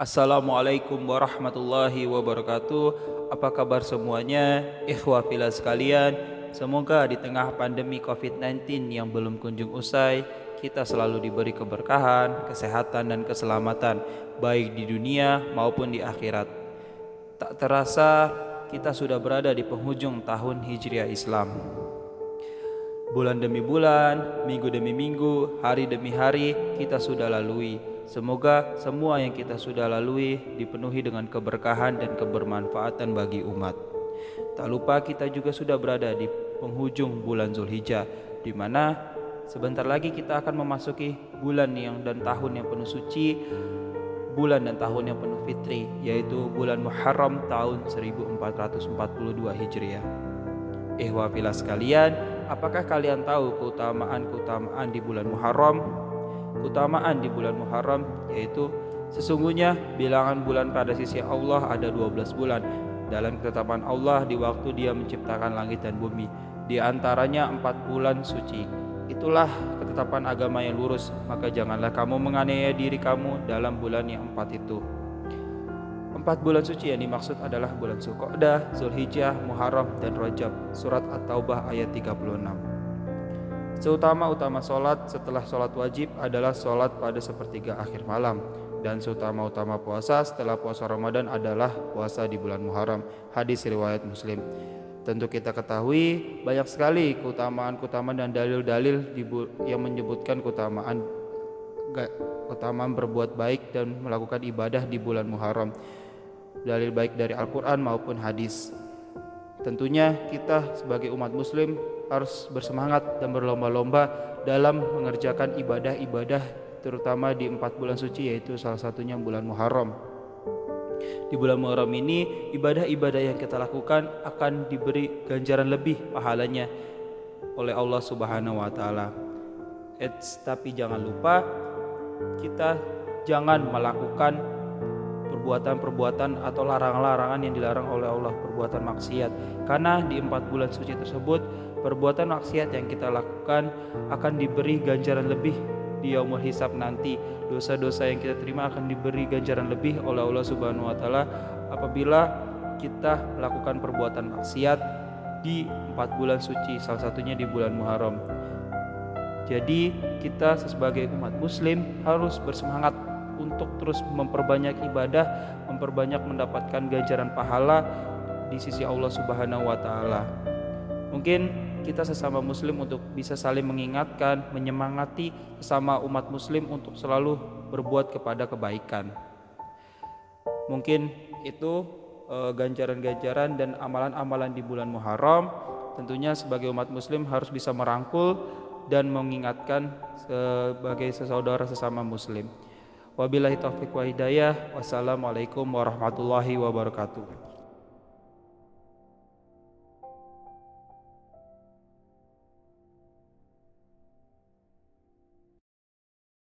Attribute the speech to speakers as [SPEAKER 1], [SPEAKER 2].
[SPEAKER 1] Assalamualaikum warahmatullahi wabarakatuh. Apa kabar semuanya? Ikhwah filah sekalian, semoga di tengah pandemi COVID-19 yang belum kunjung usai, kita selalu diberi keberkahan, kesehatan dan keselamatan baik di dunia maupun di akhirat. Tak terasa kita sudah berada di penghujung tahun Hijriah Islam. Bulan demi bulan, minggu demi minggu, hari demi hari kita sudah lalui Semoga semua yang kita sudah lalui dipenuhi dengan keberkahan dan kebermanfaatan bagi umat. Tak lupa kita juga sudah berada di penghujung bulan Zulhijjah di mana sebentar lagi kita akan memasuki bulan yang dan tahun yang penuh suci, bulan dan tahun yang penuh fitri yaitu bulan Muharram tahun 1442 Hijriah. Ehwa sekalian, apakah kalian tahu keutamaan-keutamaan di bulan Muharram? Keutamaan di bulan Muharram yaitu sesungguhnya bilangan bulan pada sisi Allah ada 12 bulan dalam ketetapan Allah di waktu dia menciptakan langit dan bumi di antaranya empat bulan suci itulah ketetapan agama yang lurus maka janganlah kamu menganiaya diri kamu dalam bulan yang empat itu Empat bulan suci yang dimaksud adalah bulan Zulqa'dah, Zulhijjah, Muharram, dan Rajab. Surat At-Taubah ayat 36. Seutama-utama sholat setelah sholat wajib adalah sholat pada sepertiga akhir malam dan seutama-utama puasa setelah puasa Ramadan adalah puasa di bulan Muharram. Hadis riwayat Muslim. Tentu kita ketahui banyak sekali keutamaan-keutamaan dan dalil-dalil yang menyebutkan keutamaan keutamaan berbuat baik dan melakukan ibadah di bulan Muharram. Dalil baik dari Al-Qur'an maupun hadis. Tentunya kita sebagai umat muslim harus bersemangat dan berlomba-lomba dalam mengerjakan ibadah-ibadah terutama di empat bulan suci yaitu salah satunya bulan Muharram. Di bulan Muharram ini ibadah-ibadah yang kita lakukan akan diberi ganjaran lebih pahalanya oleh Allah Subhanahu wa taala. Tapi jangan lupa kita jangan melakukan perbuatan-perbuatan atau larangan-larangan yang dilarang oleh Allah perbuatan maksiat. Karena di empat bulan suci tersebut perbuatan maksiat yang kita lakukan akan diberi ganjaran lebih di yaumul hisab nanti. Dosa-dosa yang kita terima akan diberi ganjaran lebih oleh Allah Subhanahu wa taala apabila kita melakukan perbuatan maksiat di empat bulan suci salah satunya di bulan Muharram. Jadi kita sebagai umat muslim harus bersemangat untuk terus memperbanyak ibadah memperbanyak mendapatkan ganjaran pahala di sisi Allah Subhanahu wa taala mungkin kita sesama muslim untuk bisa saling mengingatkan, menyemangati sesama umat muslim untuk selalu berbuat kepada kebaikan. Mungkin itu eh, ganjaran-ganjaran dan amalan-amalan di bulan Muharram. Tentunya sebagai umat muslim harus bisa merangkul dan mengingatkan sebagai sesaudara sesama muslim. Wabillahi taufiq wa hidayah. Wassalamualaikum warahmatullahi wabarakatuh.